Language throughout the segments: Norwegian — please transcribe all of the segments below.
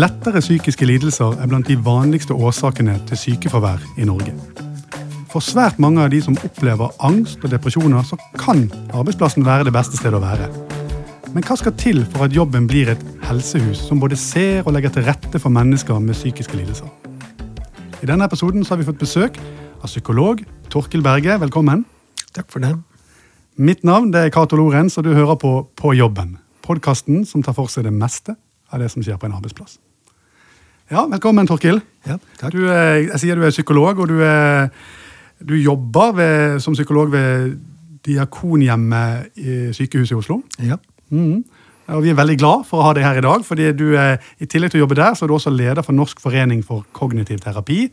Lettere psykiske lidelser er blant de vanligste årsakene til sykefravær i Norge. For svært mange av de som opplever angst og depresjoner, så kan arbeidsplassen være det beste stedet å være. Men hva skal til for at jobben blir et helsehus som både ser og legger til rette for mennesker med psykiske lidelser? I denne episoden har vi fått besøk av psykolog Torkil Berge. Velkommen. Takk for det. Mitt navn er Cato Lorentz, og du hører på På jobben. Podkasten som tar for seg det meste av det som skjer på en arbeidsplass. Ja, Velkommen, Torkil. Ja, takk. Du er, jeg sier du er psykolog, og du, er, du jobber ved, som psykolog ved Diakonhjemmet i sykehuset i Oslo. Ja. Mm. Og Vi er veldig glad for å ha deg her i dag. fordi du er, I tillegg til å jobbe der, så er du også leder for Norsk forening for kognitiv terapi.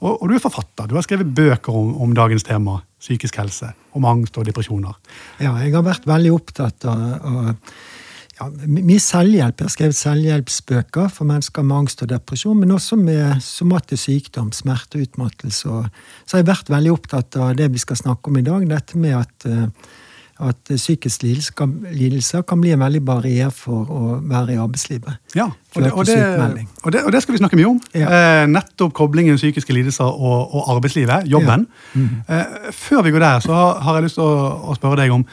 Og, og du er forfatter. Du har skrevet bøker om, om dagens tema, psykisk helse. Om angst og depresjoner. ja, jeg har vært veldig opptatt av, av ja, mye selvhjelp. Jeg har skrevet selvhjelpsbøker for mennesker med angst og depresjon, men også med somatisk sykdom, smerte og utmattelse. Så har jeg vært veldig opptatt av det vi skal snakke om i dag, dette med at eh, at psykisk lidelser kan bli en veldig barriere for å være i arbeidslivet. Ja, og det, og, det, og, det, og det skal vi snakke mye om. Ja. Eh, nettopp koblingen psykiske lidelser og, og arbeidslivet, jobben. Eh, før vi går der, så har, har jeg lyst til å, å spørre deg om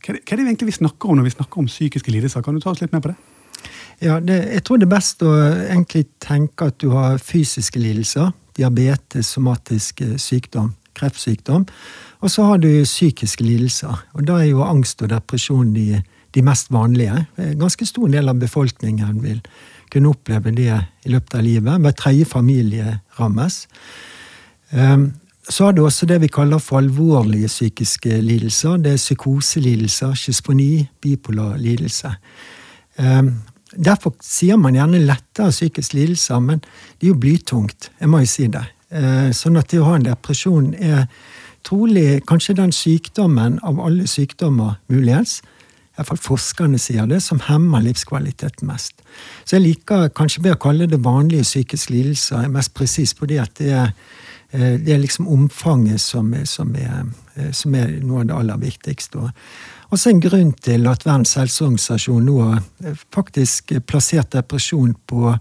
hva, er det- egentlig vi snakker om når vi snakker om psykiske lidelser? Kan du ta oss litt med på det? Ja, det, jeg tror det er best å egentlig tenke at du har fysiske lidelser. Diabetes, somatisk eh, sykdom, kreftsykdom. Og så har du psykiske lidelser. Og da er jo angst og depresjon de, de mest vanlige. Ganske stor del av befolkningen vil kunne oppleve det i løpet av livet. Hver tredje familie rammes. Ehm, Så har du også det vi kaller for alvorlige psykiske lidelser. Det er psykoselidelser, schizofreni, bipolar lidelse. Ehm, Derfor sier man gjerne lettere psykisk lidelser, men det er jo blytungt. Jeg må jo si det. Eh, Sånn at det å ha en depresjon er trolig kanskje den sykdommen av alle sykdommer muligens, iallfall forskerne sier det, som hemmer livskvaliteten mest. Så jeg liker kanskje bedre å kalle det vanlige psykiske lidelser, er mest presis fordi at det er, det er liksom omfanget som som, er, eh, som er noe av det aller viktigste. Og også en grunn til at Verdens helseorganisasjon nå har eh, faktisk plassert depresjon på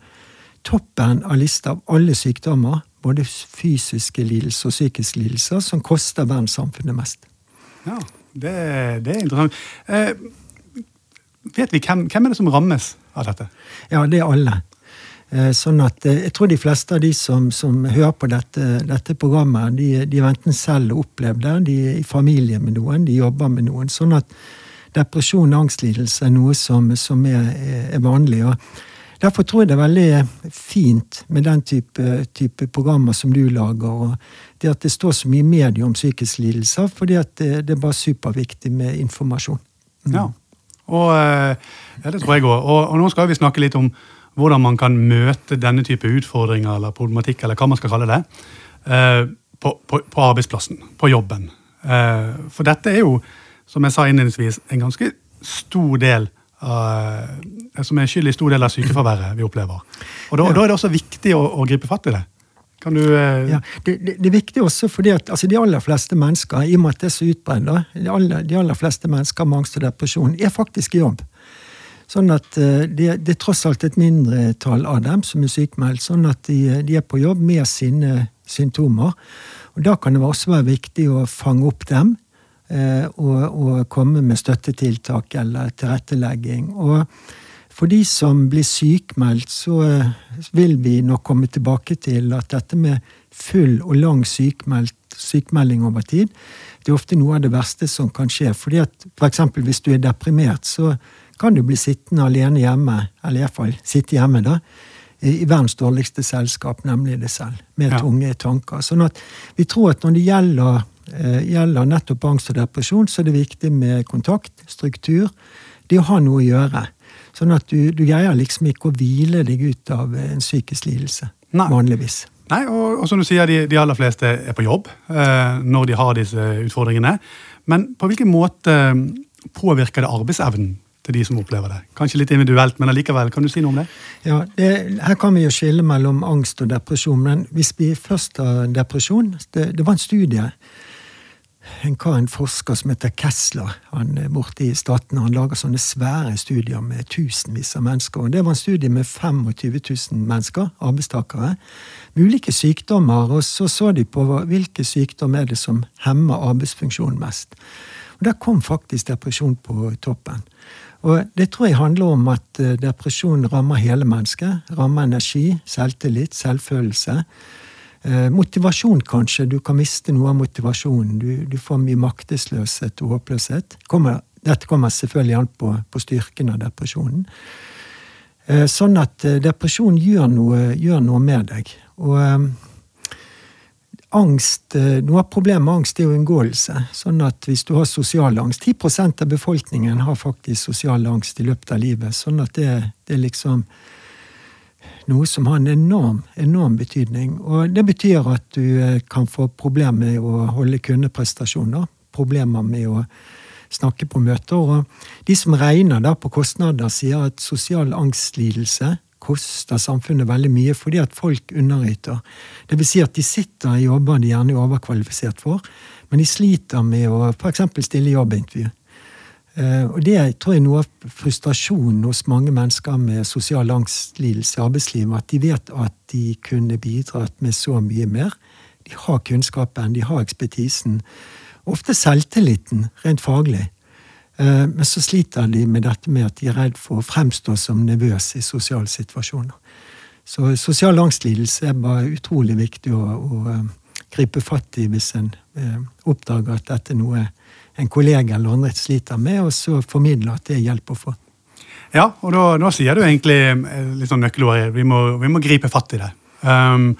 toppen av lista av alle sykdommer, både fysiske lidelser og psykiske lidelser, som koster verdenssamfunnet mest. Ja, Det, det er interessant. Eh, vet vi hvem, hvem er det som rammes av dette? Ja, det er alle. Eh, Sånn at eh, Jeg tror de fleste av de som, som hører på dette, dette programmet, de, de har enten selv opplevd det, de er i familie med noen, de jobber med noen. Sånn at depresjon og angstlidelse er noe som, som er, er vanlig. og Derfor tror jeg det er veldig fint med den type, type programmer som du lager. og det At det står så mye i media om psykiske lidelser, fordi at det, det er bare superviktig med informasjon. Ja, og, eh, ja det tror jeg òg. Og, og nå skal vi snakke litt om hvordan man kan møte denne type utfordringer eller problematikk, eller hva man skal kalle det, eh, på, på, på arbeidsplassen, på jobben. Eh, For dette er jo, som jeg sa innledningsvis, en ganske stor del av, som er skyld i stor del av sykefraværet vi opplever. Og da, Ja. da er det også viktig å, å gripe fatt i det. Kan du eh, Ja, det, det, det er viktig også fordi at altså, de aller fleste mennesker, i og med at det er så utbredt, de, de aller fleste mennesker med angst og depresjon er faktisk i jobb. Sånn at eh, det, det er tross alt et mindretall av dem som er sykemeldt, sånn at de, de er på jobb med sine symptomer. Og Da kan det også være viktig å fange opp dem eh, og, og komme med støttetiltak eller tilrettelegging. Og for de som blir sykmeldt, så eh, vil vi nok komme tilbake til at dette med full og lang sykmeldt, sykmelding over tid, det er ofte noe av det verste som kan skje. fordi at eksempel hvis du er deprimert, så kan du bli sittende alene hjemme, eller iallfall sitte hjemme, da, i verdens dårligste selskap, nemlig deg selv, med Ja. tunge tanker. Sånn at vi tror at når det gjelder, eh, gjelder nettopp angst og depresjon, så er det viktig med kontakt, struktur, det å ha noe å gjøre. Sånn at du, du greier liksom ikke å hvile deg ut av en psykisk lidelse. Nei. Vanligvis. Nei, og, og som du sier, de, de aller fleste er på jobb eh, når de har disse utfordringene. Men på hvilken måte eh, påvirker det arbeidsevnen til de som opplever det? Kanskje litt individuelt, men allikevel, kan du si noe om det? Ja, det, Her kan vi jo skille mellom angst og depresjon. Men hvis vi først har depresjon Det, det var en studie en, hva, en forsker som heter Kessler. Han er borte i Statene. Han lager sånne svære studier med tusenvis av mennesker. og Det var en studie med 25 000 mennesker, arbeidstakere, med ulike sykdommer. Og så så de på hvilke sykdommer er det som hemmer arbeidsfunksjonen mest. Og Der kom faktisk depresjon på toppen. Og Det tror jeg handler om at eh, depresjon rammer hele mennesket. Rammer energi, selvtillit, selvfølelse. Eh, motivasjon, kanskje. Du kan miste noe av motivasjonen. Du, du får mye maktesløshet og håpløshet. Kommer, dette kommer selvfølgelig an på, på, styrken av depresjonen. Eh, sånn at depresjon gjør noe, gjør noe med deg. Og angst, eh, Noe av problemet med angst er jo unngåelse. Sånn at hvis du har sosial angst 10% av befolkningen har faktisk sosial angst i løpet av livet. Sånn at det, det er liksom noe som har en enorm, enorm betydning. Og det betyr at du eh, kan få problemer med å holde kundeprestasjoner. Problemer med å snakke på møter. Og de som regner da på kostnader, sier at sosial angstlidelse koster samfunnet veldig mye fordi at folk underyter. Vil si at de sitter i jobber de gjerne er overkvalifisert for, men de sliter med å f.eks. stille jobbintervju. Eh, og Det tror jeg er noe av frustrasjonen hos mange mennesker med sosial angstlidelse i arbeidslivet. At de vet at de kunne bidratt med så mye mer. De har kunnskapen, de har ekspertisen. Ofte selvtilliten, rent faglig. Eh, men så sliter de med dette med at de er redd for å fremstå som nervøse i sosiale situasjoner. Så sosial angstlidelse er bare utrolig viktig å, å eh, gripe fatt i hvis en oppdager at dette er noe en kollega eller andre sliter med, og så formidle at det er hjelp å få. Ja, og da, da sier du egentlig eh, litt sånn nøkkelordet. vi, vi må gripe fatt i det. Um,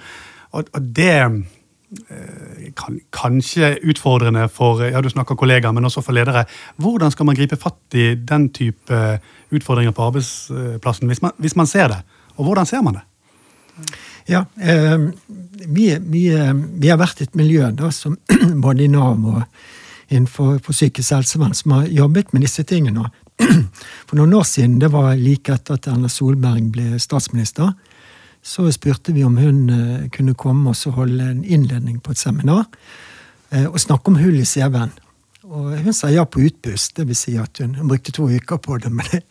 og, og, det eh, kan, kanskje utfordrende for ja, du snakker kollegaer, men også for ledere. Hvordan skal man gripe fatt i den type utfordringer på arbeidsplassen hvis man, hvis man ser det? Og hvordan ser man det? Ja, eh, vi, vi, vi, har vært et miljø da, som både i Nav og innenfor psykisk helsevern som har jobbet med disse tingene. For noen år siden, det var like etter at Erna Solberg ble statsminister, så spurte vi om hun eh, kunne komme og holde en innledning på et seminar eh, og snakke om hull i CV-en. Og hun sa ja på utpust, vil Si at hun, hun, brukte to uker på det, men det,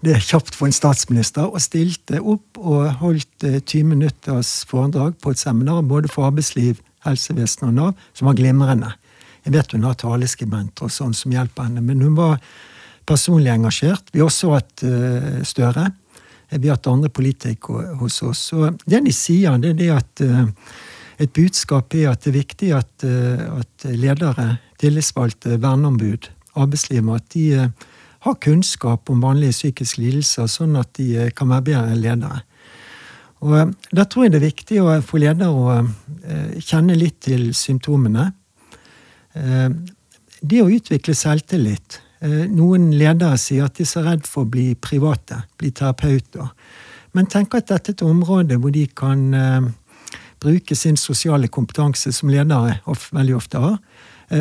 det, er kjapt for en statsminister. Og stilte opp og holdt 20 eh, minutters foredrag på et seminar både for arbeidsliv, helsevesen og Nav, som var glimrende. Jeg vet hun har taleskribenter og sånn som hjelper henne, men hun var personlig engasjert. Vi har også hatt uh, Støre. Har hatt andre politikere hos oss. Og det de sier, det er det at uh, et budskap er at det er viktig at, uh, at ledere, tillitsvalgte, verneombud, arbeidslivet, at de har kunnskap om vanlige psykiske lidelser, sånn at de kan være bedre ledere. Og Da tror jeg det er viktig å få ledere å kjenne litt til symptomene. Eh, det å utvikle selvtillit eh, Noen ledere sier at de er så redd for å bli private, bli terapeuter. Men tenk at dette er et område hvor de kan eh, bruke sin sosiale kompetanse, som ledere veldig ofte har,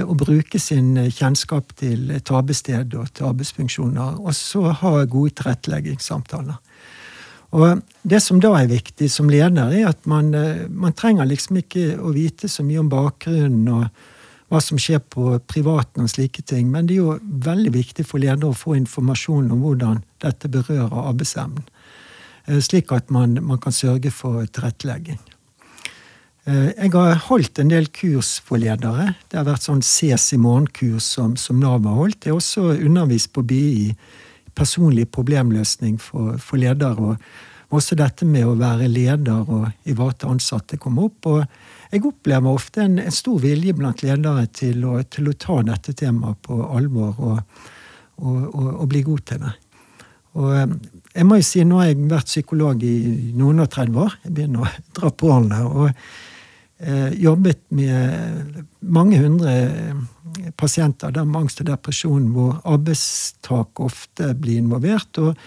og bruke sin kjennskap til et arbeidssted og til arbeidsfunksjoner, og så ha gode tilretteleggingssamtaler. Og Det som da er viktig som leder, er at man, man trenger liksom ikke å vite så mye om bakgrunnen og hva som skjer på privaten og slike ting. Men det er jo veldig viktig for ledere å få informasjon om hvordan dette berører arbeidsevnen. Eh, slik at man, man kan sørge for tilrettelegging. Eh, jeg har holdt en del kurs for ledere. Det har vært sånn Ses i morgen-kurs som, som, Nav har holdt. Jeg har også undervist på BI personlig problemløsning for, for ledere. og Også dette med å være leder og ivareta ansatte kom opp. og jeg opplever ofte en, en stor vilje blant ledere til å, til å, ta dette temaet på alvor og, og, og, og bli god til det. Og eh, jeg må jo si, Nå har jeg vært psykolog i noen og 30 år. Jeg begynner å dra på årene. Og eh, jobbet med mange hundre eh, pasienter der med angst og depresjon, hvor arbeidstak ofte blir involvert. og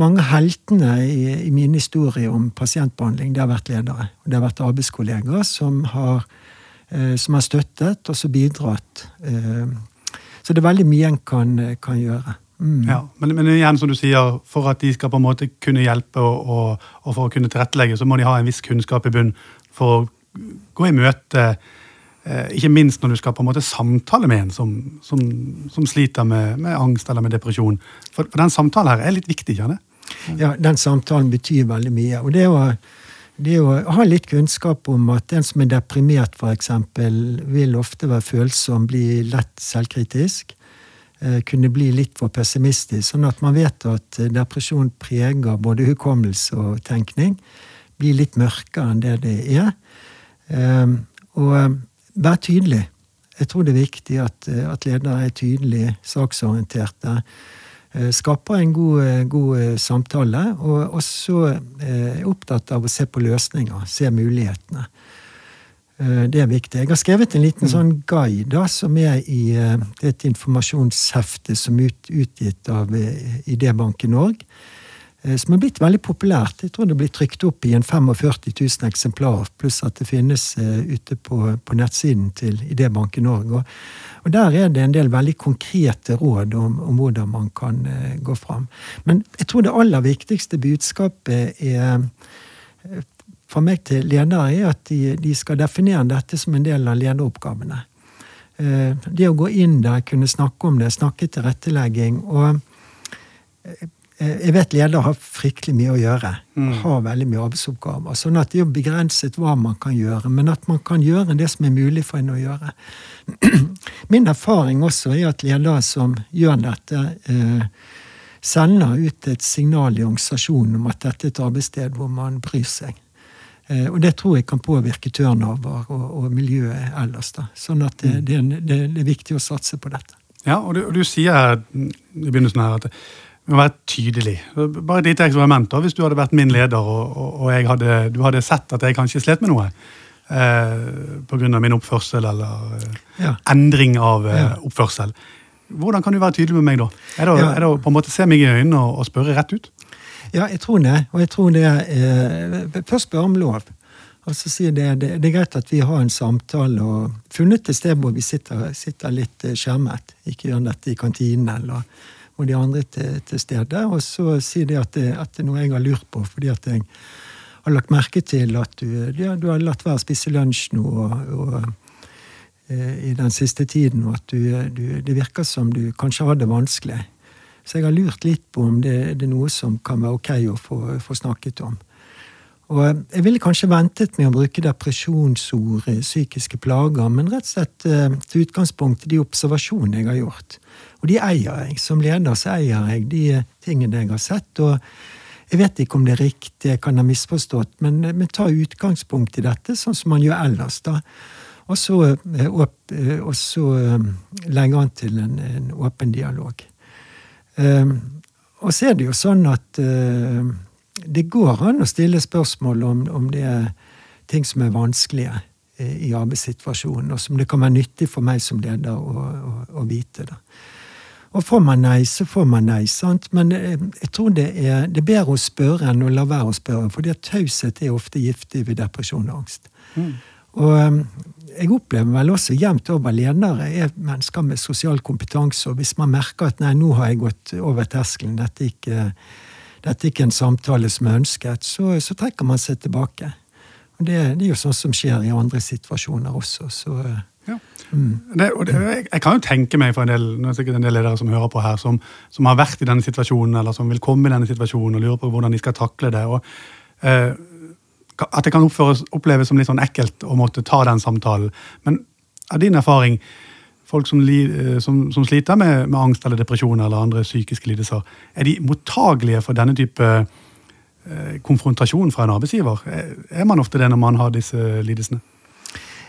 mange heltene i, i min historie om pasientbehandling, det har vært ledere. Det har vært arbeidskollegaer som har, eh, som har støttet og så bidratt. Eh, så det er veldig mye en kan, kan gjøre. Mm. Ja, men, men, igjen, som du sier, for at de skal på en måte kunne hjelpe og, og, og for å kunne tilrettelegge, så må de ha en viss kunnskap i bunn for å gå i møte ikke minst når du skal på en måte samtale med en som, som, som sliter med, med, angst eller med depresjon. For, for den samtalen her er litt viktig, sant? Ja, den samtalen betyr veldig mye. Og det å, det å ha litt kunnskap om at en som er deprimert, f.eks., vil ofte være følsom, bli lett selvkritisk. Eh, kunne bli litt for pessimistisk. Sånn at man vet at depresjon preger både hukommelse og tenkning. Blir litt mørkere enn det det er. Eh, og Vær tydelig. Jeg tror det er viktig at, eh, at ledere er tydelig saksorienterte. Eh, skaper en god, eh, god samtale, og også er opptatt av å se på løsninger. Se mulighetene. Det er viktig. Jeg har skrevet en liten mm. sånn guide da, som er i et informasjonshefte som er ut, utgitt av Idébanken Norge. Eh, som er blitt veldig populært. Jeg tror det blir trykt opp i en 45 000 eksemplar, pluss at det finnes uh, ute på, på, nettsiden til Idébanken Norge. Og, der er det en del veldig konkrete råd om, om hvordan man kan uh, gå fram. Men jeg tror det aller viktigste budskapet er fra meg til ledere er at de, de, skal definere dette som en del av lederoppgavene. Det å gå inn der, kunne snakke om det, snakke tilrettelegging. og Eh, jeg vet ledere har fryktelig mye å gjøre. Mm. Har veldig mye arbeidsoppgaver. Sånn at det er begrenset hva man kan gjøre, men at man kan gjøre det som er mulig for en å gjøre. Min erfaring også er at ledere som gjør dette, eh, sender ut et signal i organisasjonen om at dette er et arbeidssted hvor man bryr seg. Eh, og det tror jeg kan påvirke turnover og, og miljøet ellers. Da. Sånn at det, mm. det, det, det, er viktig å satse på dette. Ja, og du, og du sier i begynnelsen her at må være tydelig. Bare et lite eksperiment. da, Hvis du hadde vært min leder, og, og, og hadde, du hadde sett at jeg kanskje slet med noe eh, pga. min oppførsel eller eh, ja. endring av eh, oppførsel. Hvordan kan du være tydelig med meg da? Er det, ja. er det å på en måte se meg i øynene og, og, spørre rett ut? Ja, jeg tror det. Og jeg tror det eh, Først spørre om lov. Altså si det, det, det, er greit at vi har en samtale og funnet et sted hvor vi sitter, sitter litt eh, skjermet. Ikke gjør dette i kantinen eller og de andre til, til stede. Og så sier de at det, at det er noe jeg har lurt på, fordi at jeg har lagt merke til at du, ja, du har latt være å spise lunsj nå og, og, eh, i den siste tiden, og at du, du, det virker som du kanskje har det vanskelig. Så jeg har lurt litt på om det, det er noe som kan være ok å få, få snakket om. Og jeg ville kanskje ventet med å bruke depresjonsord, psykiske plager, men rett og slett eh, til utgangspunkt i de observasjonene jeg har gjort. Og de eier jeg. Som leder så eier jeg de tingene jeg har sett. og jeg vet ikke om det er riktig, jeg kan ha misforstått, men, men ta utgangspunkt i dette, sånn som man gjør ellers. da. Og så, eh, eh, og så eh, legge an til en, en åpen dialog. Og så er det jo sånn at det går an å stille spørsmål om, om det er ting som er vanskelige i arbeidssituasjonen, og som det kan være nyttig for meg som leder å, å, å vite. da. Og får man nei, så får man nei. sant? Men eh, jeg tror det er, det er bedre å spørre enn å la være å spørre. fordi at taushet er ofte giftig ved depresjon og angst. Mm. Og eh, jeg opplever vel også jevnt over ledere er mennesker med sosial kompetanse. Og hvis man merker at nei, nå har jeg gått over terskelen, dette er ikke, dette er en samtale som er ønsket, så, så trekker man seg tilbake. Og det, det, er jo sånn som skjer i andre situasjoner også. så ja. Det, og det, jeg kan jo tenke meg for en del, nå er det sikkert en del ledere som hører på her, som, som, har vært i denne situasjonen, eller som vil komme i denne situasjonen og lurer på hvordan de skal takle det. og eh, At det kan oppføres, oppleves som litt sånn ekkelt å måtte ta den samtalen. Men av din erfaring, folk som, eh, som, som sliter med, med, angst eller depresjon eller andre psykiske lidelser, er de mottagelige for denne type eh, konfrontasjon fra en arbeidsgiver? Er man ofte det når man har disse lidelsene?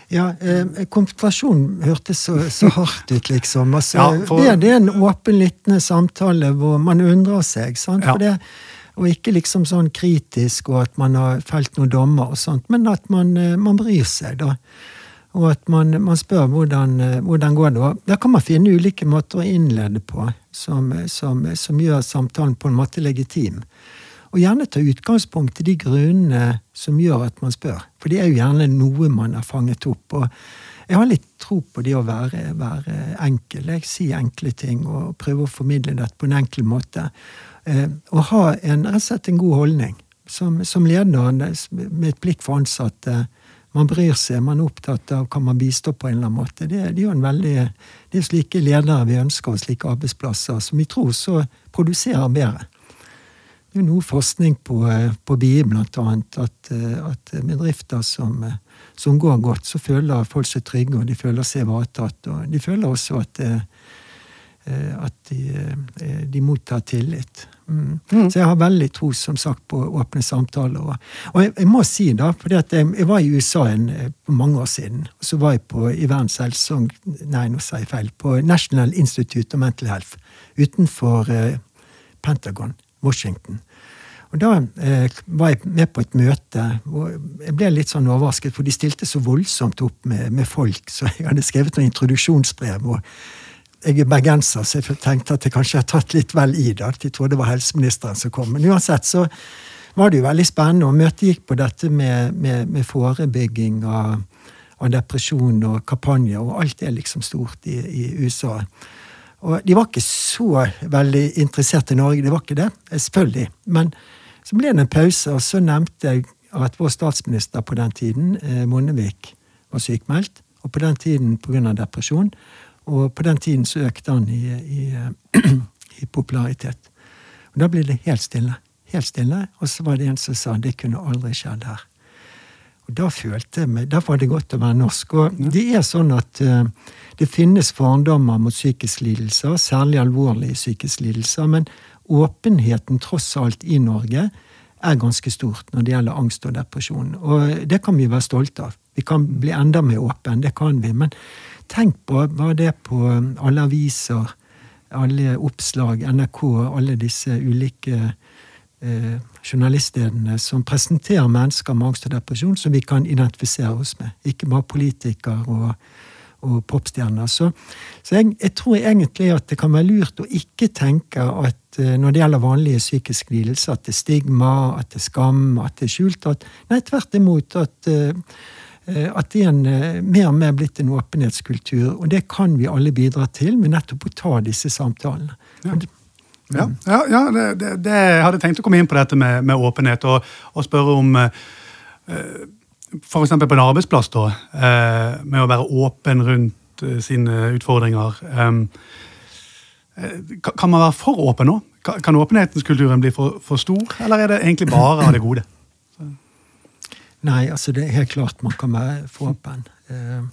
Ja, eh, Konfrontasjon hørtes så, så, hardt ut, liksom. Altså, ja, for... det, det, er en åpen, lyttende samtale hvor man undrer seg. sant? Ja. Det, og ikke liksom sånn kritisk, og at man har felt noen dommer, og sånt, men at man, eh, man bryr seg. da. Og at man, man spør hvordan, eh, hvordan går det går. Da kan man finne ulike måter å innlede på som, som, som gjør samtalen på en måte legitim. Og gjerne ta utgangspunkt i de grunnene som gjør at man spør. For det er jo gjerne noe man har fanget opp. og jeg har litt tro på det å være, være enkel. Jeg sier enkle ting og prøver å formidle dette på en enkel måte. Eh, og ha en, rett og slett en god holdning. Som, som leder med et blikk for ansatte, Man bryr seg, man er opptatt av kan man bistå på en eller annen måte. Det, det er jo en veldig, det er slike ledere vi ønsker, og slike arbeidsplasser som vi tror så produserer bedre. Det er jo noe forskning på, på BI, blant annet, at, at bedrifter som, som, går godt, så føler folk seg trygge, og de føler seg ivaretatt. Og de føler også at, de mottar tillit. Mm. Mm. Så jeg har veldig tro som sagt, på åpne samtaler. Og, og jeg, jeg, må si, da, for jeg, jeg, var i USA en, for mange år siden. og Så var jeg på, i Verdens helse, nei, nå sa jeg feil, på National Institute of Mental Health utenfor eh, Pentagon, Washington. Og Da eh, var jeg med på et møte, og jeg ble litt sånn overrasket, for de stilte så voldsomt opp med, med folk, så jeg hadde skrevet noen introduksjonsbrev. og jeg er bergenser, så jeg tenkte at jeg kanskje har tatt litt vel i det. At jeg trodde det var helseministeren som kom. Men uansett så var det jo veldig spennende, og møtet gikk på dette med, med, med forebygging av, av, depresjon og kampanjer, og alt er liksom stort i, i, USA. Og de var ikke så veldig interessert i Norge, det var ikke det, selvfølgelig. Men så ble det en pause, og så nevnte jeg at vår statsminister på den tiden, eh, Monnevik, var sykmeldt. Og på den tiden pga. depresjon. Og på den tiden så økte han i, i, i popularitet. Og da ble det helt stille. Helt stille. Og så var det en som sa det kunne aldri skjedd her. Og da følte jeg meg, da var det godt å være norsk. Og det er sånn at uh, det finnes fordommer mot psykiske lidelser, særlig alvorlige psykiske lidelser, men åpenheten tross alt i Norge er ganske stort når det gjelder angst og depresjon. Og det kan vi være stolte av. Vi kan bli enda mer åpne, det kan vi. Men Tenk på hva det på um, alle aviser, alle oppslag, NRK, alle disse ulike eh, journaliststedene som presenterer mennesker med angst og depresjon som vi kan identifisere oss med. Ikke bare politikere og, og popstjerner. Så, så jeg, jeg, tror egentlig at det kan være lurt å ikke tenke at eh, når det gjelder vanlige psykiske lidelser, at det er stigma, at det er skam, at det er skjult. At, nei, tvert imot. at Eh, at det er en, eh, mer og mer blitt en åpenhetskultur. Og det kan vi alle bidra til med nettopp å ta disse samtalene. Ja. Ja, ja, ja det, det, det, jeg hadde tenkt å komme inn på dette med, med åpenhet og, og, spørre om uh, F.eks. på en arbeidsplass, da, uh, med å være åpen rundt uh, sine utfordringer. Um, kan man være for åpen nå? Kan åpenhetskulturen bli for, for stor, eller er det egentlig bare av det gode? Nei, altså det er helt klart man kan være for åpen. Eh,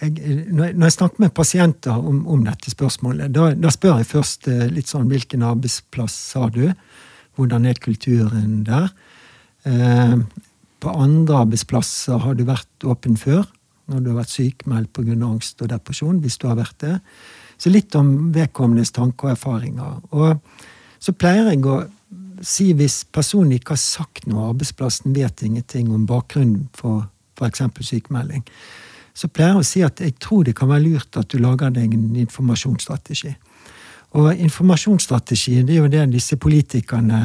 jeg, når jeg snakker med pasienter om, om dette spørsmålet, da, da, spør jeg først eh, litt sånn hvilken arbeidsplass har du? Hvordan er kulturen der? Eh, på andre arbeidsplasser har du vært åpen før? Når du har vært sykmeldt pga. angst og depresjon, hvis du har vært det. Så litt om vedkommendes tanker og erfaringer. Og så pleier jeg å si hvis personen ikke har sagt noe, arbeidsplassen vet ingenting om bakgrunnen for f.eks. sykemelding, så pleier jeg å si at jeg tror det kan være lurt at du lager deg en informasjonsstrategi. Og informasjonsstrategi det er jo det disse politikerne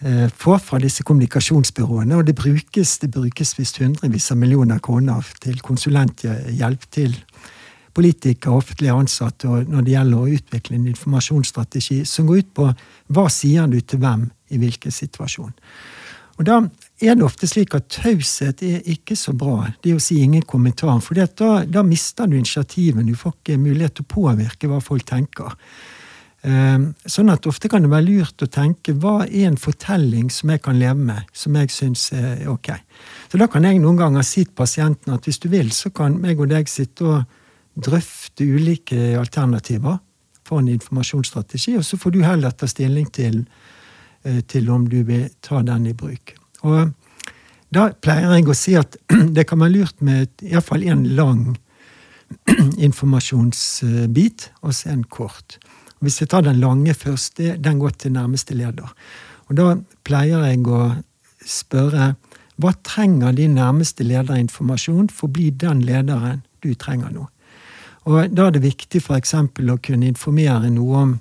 eh, får fra disse kommunikasjonsbyråene. Og det brukes, det brukes visst hundrevis av millioner kroner til konsulenthjelp til politikere offentlige ansatte når det gjelder å utvikle en informasjonsstrategi som går ut på hva sier du til hvem i hvilken situasjon. Og Da er det ofte slik at taushet er ikke så bra, det å si ingen kommentar. For da, da, mister du initiativet, du får ikke mulighet til å påvirke hva folk tenker. Ehm, sånn at ofte kan det være lurt å tenke hva er en fortelling som jeg kan leve med, som jeg syns er ok. Så da kan jeg noen ganger si til pasienten at hvis du vil, så kan meg og deg sitte og drøfte ulike alternativer for en informasjonsstrategi, og så får du heller ta stilling til, eh, til om du vil ta den i bruk. Og da pleier jeg å si at det kan være lurt med iallfall en lang informasjonsbit, og så en kort. Hvis jeg tar den lange først, den går til nærmeste leder. Og da pleier jeg å spørre hva trenger din nærmeste lederinformasjon for å bli den lederen du trenger nå? Og Da er det viktig f.eks. å kunne informere noe om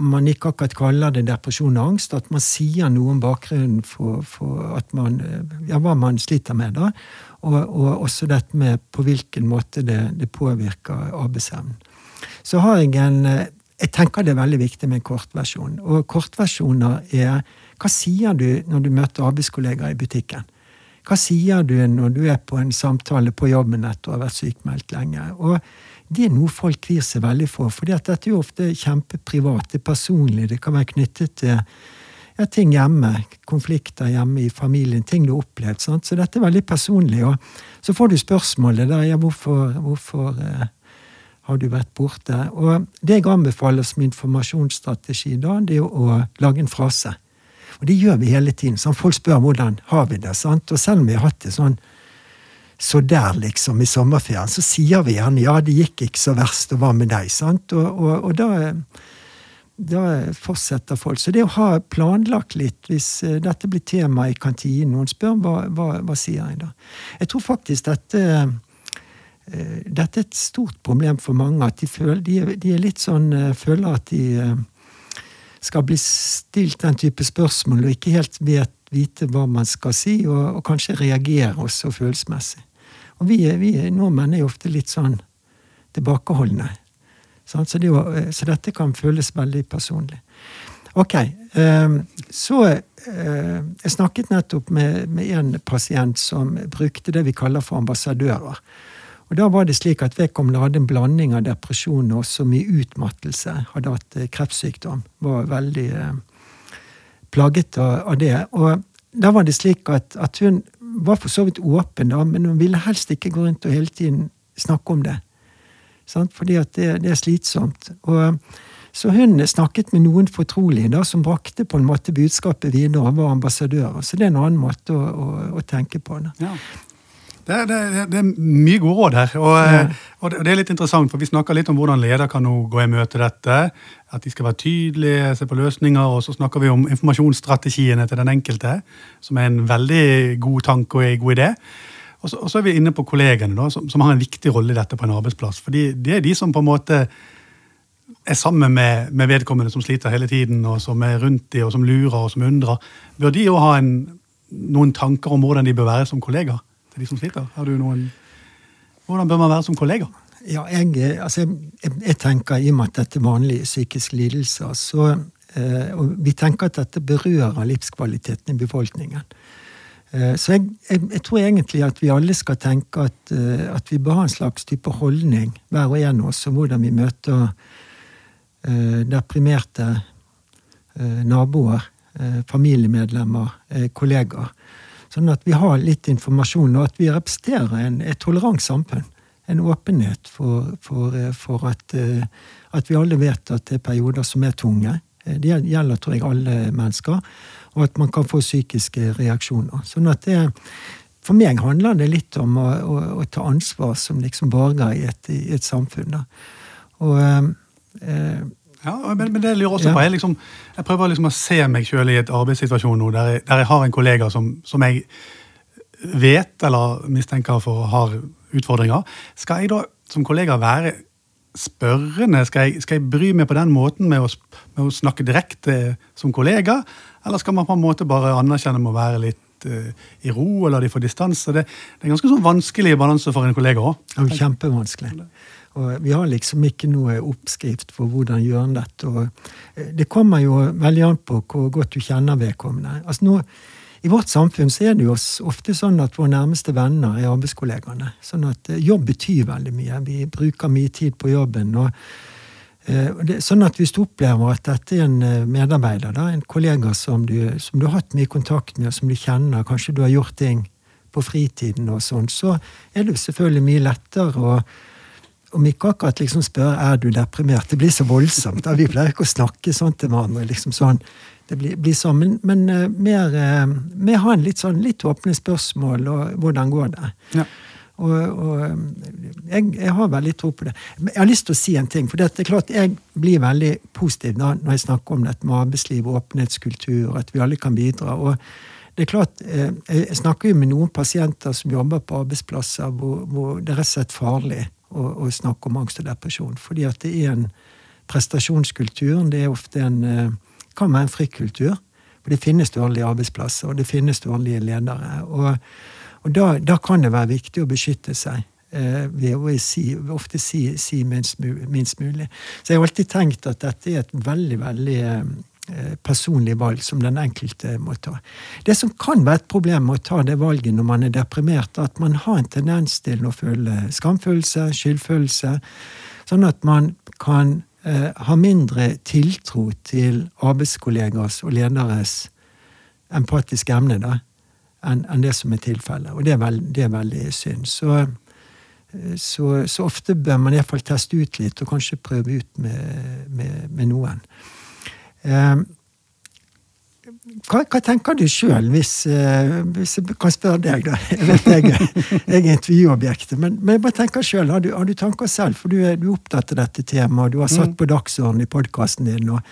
om man ikke akkurat kaller det depresjon og angst, at man sier noe om bakgrunnen for, for man, ja, hva man sliter med. da, og, og, også dette med på hvilken måte det, det påvirker arbeidsevnen. Så har jeg en Jeg tenker det er veldig viktig med en kortversjon. Og kortversjoner er Hva sier du når du møter arbeidskollegaer i butikken? hva sier du når du er på en samtale på jobben etter å ha vært sykmeldt lenge? Og det er noe folk kvir seg veldig for, for dette er jo ofte kjempeprivat, det er personlig, det kan være knyttet til ja, ting hjemme, konflikter hjemme i familien, ting du har opplevd. Sant? Så dette er veldig personlig. Og så får du spørsmålet der ja, hvorfor, hvorfor eh, har du vært borte? Og det jeg anbefaler som informasjonsstrategi da, det er jo å lage en frase. Og det gjør vi hele tiden. Sånn, folk spør hvordan har vi det. sant? Og selv om vi har hatt det sånn så der, liksom, i sommerferien, så sier vi gjerne ja, det gikk ikke så verst, og hva med deg? sant? Og, og, og da da fortsetter folk. Så det å ha planlagt litt, hvis eh, dette blir tema i kantinen, noen spør hva, hva, hva sier jeg da? Jeg tror faktisk dette eh, dette er et stort problem for mange. At de, føler, de, de er litt sånn, eh, føler at de skal bli stilt den type spørsmål og ikke helt vet, vite hva man skal si, og, og kanskje reagere også følelsesmessig. Og vi, vi nordmenn er jo ofte litt sånn tilbakeholdne. Så, det, eh, så, dette kan føles veldig personlig. Ok. Ehm, så eh, Jeg snakket nettopp med, med en pasient som brukte det vi kaller for ambassadører. Og Da var det slik at vedkommende hadde en blanding av depresjon og så mye utmattelse. Hadde hatt eh, kreftsykdom. Var veldig plaget av, det. Og da var det slik at, at hun var for så vidt åpen, da, men hun ville helst ikke gå rundt og hele tiden snakke om det. Sant? Fordi at det, det, er slitsomt. Og, så hun snakket med noen fortrolige da, som brakte på en måte budskapet videre og var ambassadører. Så det er en annen måte å, å, å tenke på. Ja. Det, det, det, er mye gode råd her. Og, ja. og, det, er litt interessant, for Vi snakker litt om hvordan leder kan gå i møte dette. At de skal være tydelige, se på løsninger. Og så snakker vi om informasjonsstrategiene til den enkelte, som er en veldig god tanke og en god idé. Og så, og så, er vi inne på kollegene, da, som, som, har en viktig rolle i dette på en arbeidsplass. fordi det er de som på en måte er sammen med, med, vedkommende som sliter hele tiden, og som er rundt de, og som lurer og som undrer. Bør de òg ha en, noen tanker om hvordan de bør være som kollegaer til de som sitter? Har du noen, hvordan bør man være som kollega? Ja, jeg, altså, jeg, jeg tenker I og med at dette er vanlige psykiske lidelser, så eh, og vi tenker at dette berører livskvaliteten i befolkningen. Eh, så jeg, jeg, tror egentlig at vi alle skal tenke at, eh, at, vi bør ha en slags type holdning, hver og en av oss, om hvordan vi møter eh, deprimerte uh, naboer, familiemedlemmer, kollegaer. Sånn at vi har litt informasjon, og at vi representerer en, et tolerant samfunn. En åpenhet for, for, for at, at, vi alle vet at det er perioder som er tunge. Det gjelder, tror jeg, alle mennesker og at man kan få psykiske reaksjoner. Sånn at det, For meg handler det litt om å, å, å ta ansvar som liksom borger i et, i et samfunn. Da. Og eh, ja, men, men, det lurer også ja. på. Jeg, liksom, jeg, prøver liksom å se meg sjøl i et arbeidssituasjon nå der jeg, der jeg har en kollega som, som, jeg vet eller mistenker for har utfordringer. Skal jeg da som kollega være spørrende? Skal jeg, skal jeg bry meg på den måten med å, med å snakke direkte som kollega? Eller skal man på en måte bare anerkjenne med å være litt uh, i ro eller de får distanse? Det, det, er ganske sånn vanskelig balanse for en kollega òg. Kjempevanskelig. Og vi har liksom ikke noe oppskrift for hvordan gjøre dette. Og eh, det kommer jo veldig an på hvor godt du kjenner vedkommende. Altså nå, I vårt samfunn så er det jo ofte sånn at våre nærmeste venner er arbeidskollegaene. Sånn at eh, jobb betyr veldig mye. Vi bruker mye tid på jobben. og Eh, sånn at Hvis du opplever at dette er en medarbeider, da, en kollega som du, som du, har hatt mye kontakt med, og som du kjenner, kanskje du har gjort ting på fritiden, og sånn, så er det selvfølgelig mye lettere å om ikke akkurat liksom spørre er du deprimert. Det blir så voldsomt. Vi pleier ikke å snakke sånn til hverandre. liksom sånn, det blir, blir sånn, Men, men uh, mer, uh, mer ha en litt sånn litt åpne spørsmål, og hvordan går det? Ja. Og, og jeg, jeg, har veldig tro på det. Men jeg har lyst til å si en ting. For det er klart jeg blir veldig positiv da, når jeg snakker om dette med arbeidsliv, og åpenhetskultur, at vi alle kan bidra. og det er klart, eh, Jeg snakker jo med noen pasienter som jobber på arbeidsplasser hvor, hvor det er rett og slett farlig å, å, snakke om angst og depresjon. Fordi at det er en prestasjonskultur. Det er ofte en, eh, kan være en frikultur. For det finnes dårlige arbeidsplasser, og det finnes dårlige ledere. og og da, da, kan det være viktig å beskytte seg eh, ved å si, ofte si, si minst, minst, mulig. Så jeg har alltid tenkt at dette er et veldig, veldig eh, eh, personlig valg som den enkelte må ta. Det som kan være et problem med å ta det valget når man er deprimert, er at man har en tendens til å føle skamfølelse, skyldfølelse, sånn at man kan eh, ha mindre tiltro til arbeidskollegers og lederes empatiske emne da, enn en det som er tilfellet. Og det er, veld, det er veldig synd. Så, eh, så, så, ofte bør man iallfall teste ut litt, og kanskje prøve ut med, med, med noen. Eh, hva, hva, tenker du sjøl, hvis, eh, hvis, jeg kan spørre deg, da? Jeg vet jeg, jeg er intervjuobjektet, men, men jeg bare tenker selv, har, har, du tanker selv? For du er, du er opptatt av dette temaet, du har satt mm. på dagsordenen i podkasten din. og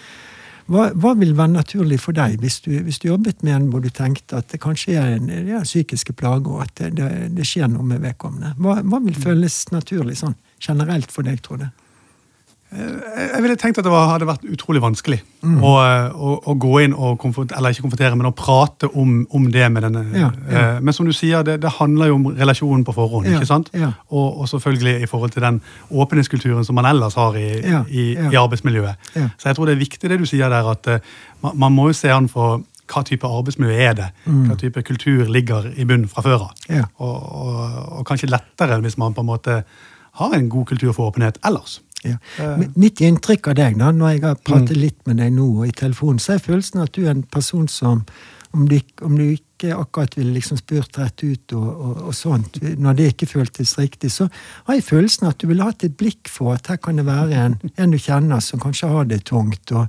hva, hva, vil være naturlig for deg hvis du, hvis du, jobbet med en hvor du tenkte at det kanskje er en ja, psykiske plager, og at det, det, det, skjer noe med vedkommende? Hva, hva vil mm. føles naturlig sånn generelt for deg, tror du? Eh, jeg ville tenkt at det var, hadde vært utrolig vanskelig mm. å, å, å, gå inn og eller ikke konfrontere, men å prate om, om det med denne. Ja, ja. Eh, men som du sier, det, det, handler jo om relasjonen på forhånd. Ja, ikke sant? Og, og, selvfølgelig i forhold til den åpenhetskulturen som man ellers har i, i, i arbeidsmiljøet. Så jeg tror det er viktig det du sier der, at uh, man, man, må jo se an for hva type arbeidsmiljø er det? Mm. Hva type kultur ligger i bunnen fra før av? Og, og, og kanskje lettere hvis man på en måte har en god kultur for åpenhet ellers. Ja. Mitt inntrykk av deg, da, når jeg har pratet mm. litt med deg nå og i telefonen, så er følelsen at du er en person som om du, om du ikke akkurat ville liksom spurt rett ut og, og, og, sånt, når det ikke føltes riktig, så har jeg følelsen at du ville hatt et blikk for at her kan det være en, en du kjenner som kanskje har det tungt, og,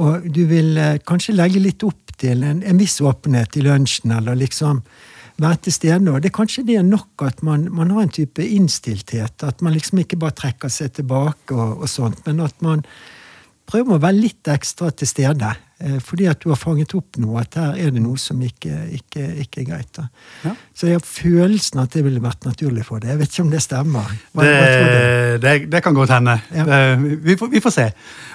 og du vil eh, kanskje legge litt opp til en, en viss åpenhet i lunsjen, eller liksom være til stede. Og det er kanskje det er nok at man, man, har en type innstilthet. At man liksom ikke bare trekker seg tilbake og, og sånt, men at man prøver å være litt ekstra til stede. Eh, fordi at du har fanget opp noe, at her er det noe som ikke, ikke, ikke er greit. Ja. Så jeg har følelsen at det ville vært naturlig for deg. Jeg vet ikke om det stemmer. Hva, det, hva det, det, kan godt hende. Ja. Vi, får, vi, får, se.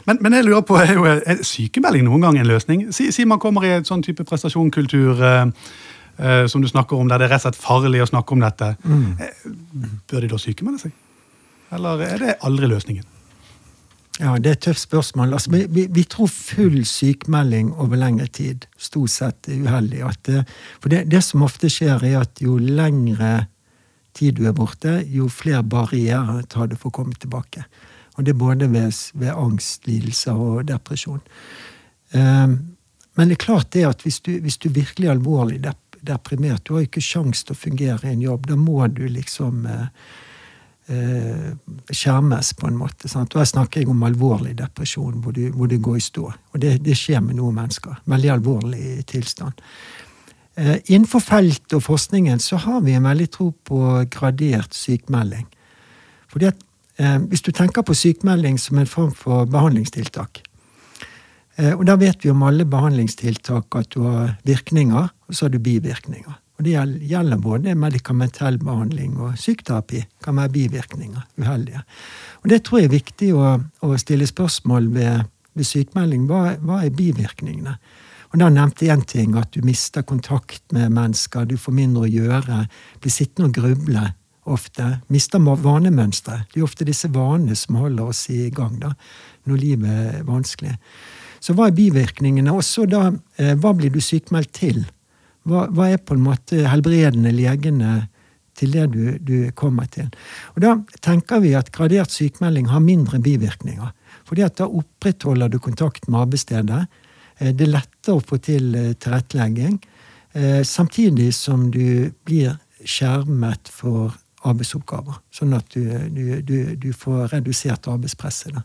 Men, men, jeg lurer på, er, sykemelding noen gang en løsning? Si, si man kommer i et sånn type prestasjonkultur. Eh, uh, som du snakker om, der det er rett og slett farlig å snakke om dette, mm. uh, bør de da sykemelde seg? Eller er det aldri løsningen? Ja, Det er et tøft spørsmål. Altså, vi, vi, vi, tror full sykemelding over lengre tid stort sett er uheldig. Det, for det, det, som ofte skjer, er at jo lengre tid du er borte, jo flere barrierer tar du for å komme tilbake. Og det er både ved, ved angst, lidelser og depresjon. Um, men det er klart det at hvis du, hvis du virkelig er alvorlig deprimert. Du har ikke sjans til å fungere i en jobb. Da må du liksom eh, eh, skjermes, på en måte. Sant? Og her snakker jeg om alvorlig depresjon, hvor du, hvor du går i stå. Og det, det, skjer med noen mennesker. Veldig alvorlig tilstand. Eh, innenfor feltet og forskningen så har vi en veldig tro på gradert sykmelding. Fordi at eh, Hvis du tenker på sykmelding som en form for behandlingstiltak, Eh, og da vet vi om alle behandlingstiltak at du har virkninger, og så har du bivirkninger. Og Det gjelder både medikamentell behandling og psykoterapi. kan være bivirkninger. Uheldige. Og Det tror jeg er viktig å, å stille spørsmål ved, ved sykemelding. Hva, hva, er bivirkningene? Og Da nevnte jeg én ting, at du mister kontakt med mennesker, du får mindre å gjøre, blir sittende og gruble ofte. Mister vanemønstre. Det er ofte disse vanene som holder oss i gang da, når livet er vanskelig. Så hva er bivirkningene? Og så da, eh, hva blir du sykmeldt til? Hva, hva, er på en måte helbredende legene til det du, du, kommer til? Og Da tenker vi at gradert sykmelding har mindre bivirkninger. Fordi at da opprettholder du kontakt med arbeidsstedet. Eh, det er lettere å få til eh, tilrettelegging. Samtidig som du blir skjermet for arbeidsoppgaver. Sånn at du, du, du, du får redusert arbeidspresset. Da.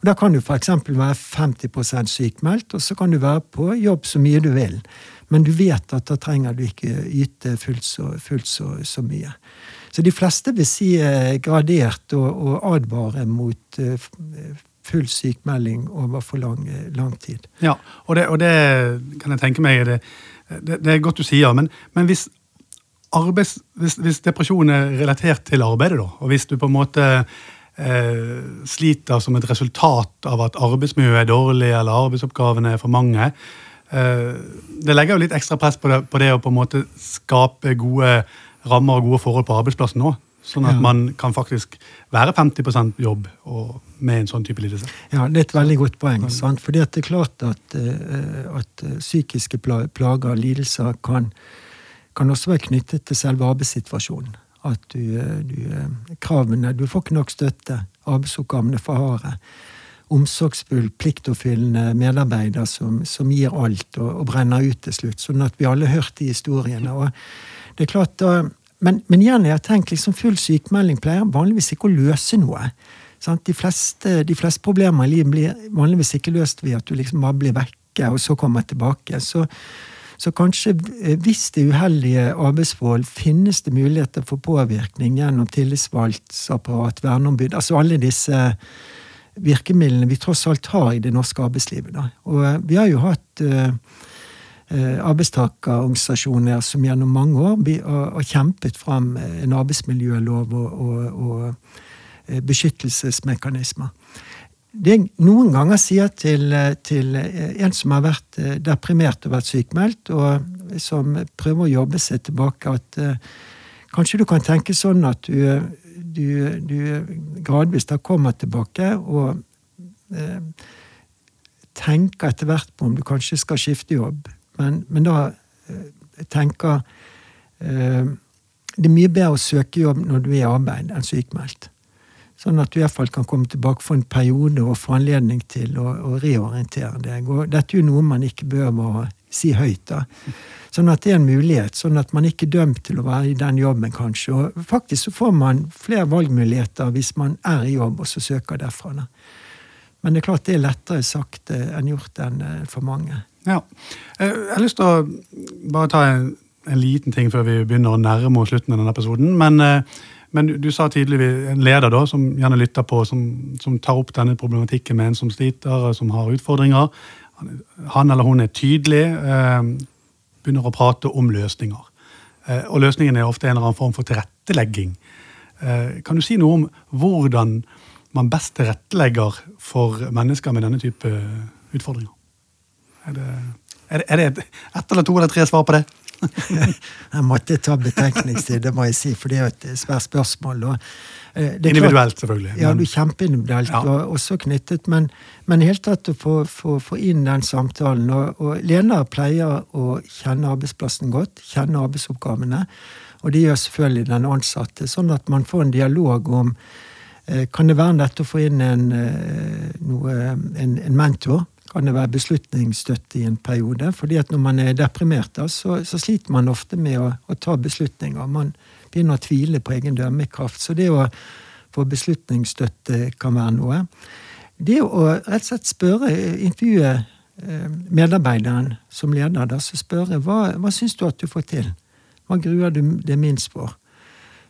Og da kan du f.eks. være 50% sykmeldt, og så kan du være på jobb så mye du vil. Men du vet at da trenger du ikke yte fullt så, fullt så, så mye. Så de fleste vil si eh, gradert og, og advare mot eh, full sykmelding over for lang, lang tid. Ja, og det, og det, kan jeg tenke meg det, det, det er godt du sier. Men, men hvis arbeids, hvis, hvis depresjon er relatert til arbeidet, da, og hvis du på en måte eh, sliter som et resultat av at arbeidsmiljøet er dårlig eller arbeidsoppgavene er for mange eh, Det legger jo litt ekstra press på det, på det, å på en måte skape gode rammer og gode forhold på arbeidsplassen nå. Sånn at Ja. man kan faktisk være 50% jobb med en sånn type lidelse. Ja, det er et veldig godt poeng. sant? Fordi det er klart at, eh, at eh, psykiske plager og lidelser, kan, kan også være knyttet til selve arbeidssituasjonen. At du, du Kravene Du får ikke nok støtte. Arbeidsoppgavene for harde. Omsorgsfull, pliktoppfyllende medarbeider som, som gir alt og, og brenner ut til slutt. Sånn at vi alle har hørt de historiene. og det er klart da, men, men igjen, jeg har tenkt liksom full sykemelding pleier vanligvis ikke å løse noe. De, fleste, de fleste problemer i livet blir vanligvis ikke løst ved at du liksom bare blir vekke og så kommer tilbake. Så, så kanskje eh, hvis det er uheldige arbeidsforhold, finnes det muligheter for påvirkning gjennom tillitsvalgtsapparat, verneombud, altså alle disse virkemidlene vi tross alt har i det norske arbeidslivet. Da. Og eh, vi har jo hatt eh, arbeidstakerorganisasjoner som gjennom mange år har kjempet fram en arbeidsmiljølov og, og, og beskyttelsesmekanismer. Det jeg noen ganger sier til, til en som har vært eh, deprimert og vært sykmeldt, og som prøver å jobbe seg tilbake, at uh, kanskje du kan tenke sånn at du, du, du gradvis da kommer tilbake og uh, tenker etter hvert på om du kanskje skal skifte jobb. Men, men da uh, tenker Det er mye bedre å søke jobb når du er i arbeid, enn sykmeldt. Sånn at du i hvert fall kan komme tilbake for en periode og få anledning til å, å reorientere deg. Og dette er jo noe man ikke bør å si høyt. da. Sånn at det er en mulighet, sånn at man ikke er dømt til å være i den jobben, kanskje. Og faktisk så får man flere valgmuligheter hvis man er i jobb og så søker derfra. da. Men det er klart det er lettere sagt eh, enn gjort enn eh, for mange. Ja. Eh, Jeg har lyst til å bare ta en, en liten ting før vi begynner å nærme oss slutten av denne episoden. Men, men du, du sa tidligvis en leder da, som gjerne lytter på, som, som tar opp denne problematikken med en som sliter, som har utfordringer. Han eller hun er tydelig, eh, begynner å prate om løsninger. Eh, og løsningen er ofte en eller annen form for tilrettelegging. Eh, kan du si noe om hvordan man best tilrettelegger for mennesker med denne type utfordringer? Er det, er det, er det et, ett eller to eller tre svar på det? Jeg måtte ta betenkningstid, det må jeg si, for det er et svært spørsmål. Og, eh, Individuelt, selvfølgelig. Ja, du kjempeindividuelt, Ja. og også knyttet, men, i det hele tatt å få, få, få inn den samtalen. Og, og Lena pleier å kjenne arbeidsplassen godt, kjenne arbeidsoppgavene. Og det gjør selvfølgelig den ansatte, sånn at man får en dialog om eh, Kan det være lett å få inn en, eh, noe, en, en mentor? Kan det være beslutningsstøtte i en periode? fordi at når man er deprimert, da, så, så sliter man ofte med å, å ta beslutninger. Man begynner å tvile på egen dømmekraft. Så det å få beslutningsstøtte kan være noe. Det å rett og slett spørre, intervjue eh, medarbeideren som leder, da, så spørre hva, hva syns du at du får til? Hva gruer du deg minst for?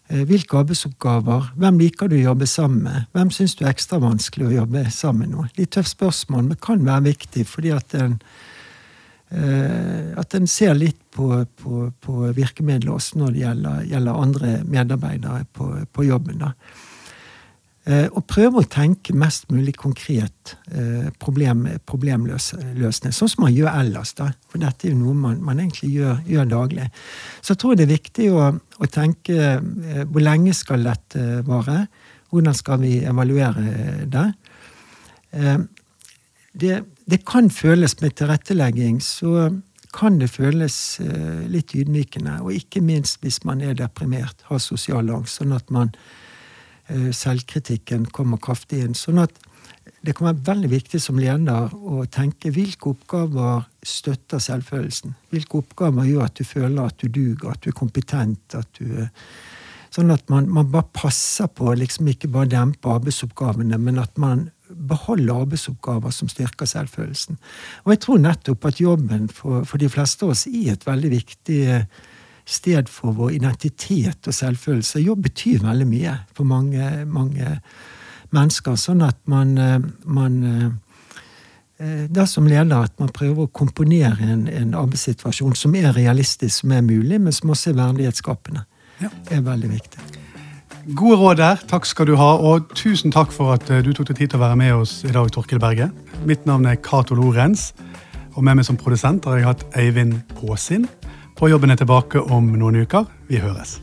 Eh, Hvilke arbeidsoppgaver? Hvem liker du å jobbe sammen med? Hvem syns du er ekstra vanskelig å jobbe sammen med? Litt tøft spørsmål, men kan være viktig, fordi at en, eh, at en ser litt på, på, på virkemidler også når det gjelder, gjelder andre medarbeidere på, på jobben. da. Eh, Og prøve å tenke mest mulig konkret eh, problem, problemløsning, sånn som man gjør ellers. da. For dette er jo noe man, man egentlig gjør, gjør daglig. Så jeg tror det er viktig å, å tenke eh, hvor lenge skal dette vare? Hvordan skal vi evaluere det? Det, det kan føles med tilrettelegging, så kan det føles litt ydmykende. Og ikke minst hvis man er deprimert, har sosial angst. Sånn at man selvkritikken kommer kraftig inn. Sånn at det kan være veldig viktig som leder å tenke hvilke oppgaver støtter selvfølelsen. Hvilke oppgaver gjør at du føler at du duger, at du er kompetent. at du... eh, Sånn at man, man bare passer på liksom ikke bare dempe arbeidsoppgavene, men at man beholder arbeidsoppgaver som styrker selvfølelsen. Og jeg tror nettopp at jobben for, for de fleste av oss er et veldig viktig eh, sted for vår identitet og selvfølelse. Jobb betyr veldig mye for mange, mange mennesker. Sånn at man, eh, man eh, eh, det er som leder at man prøver å komponere en, en arbeidssituasjon som er realistisk, som er mulig, men som også er verdighetsskapende. Ja. Er veldig viktig. Gode råd der. Takk skal du ha. Og tusen takk for at du tok deg tid til å være med oss i dag, Torkil Berge. Mitt navn er Cato Lorentz, og med meg som produsent har jeg hatt Eivind Påsin. På jobben er tilbake om noen uker. Vi høres.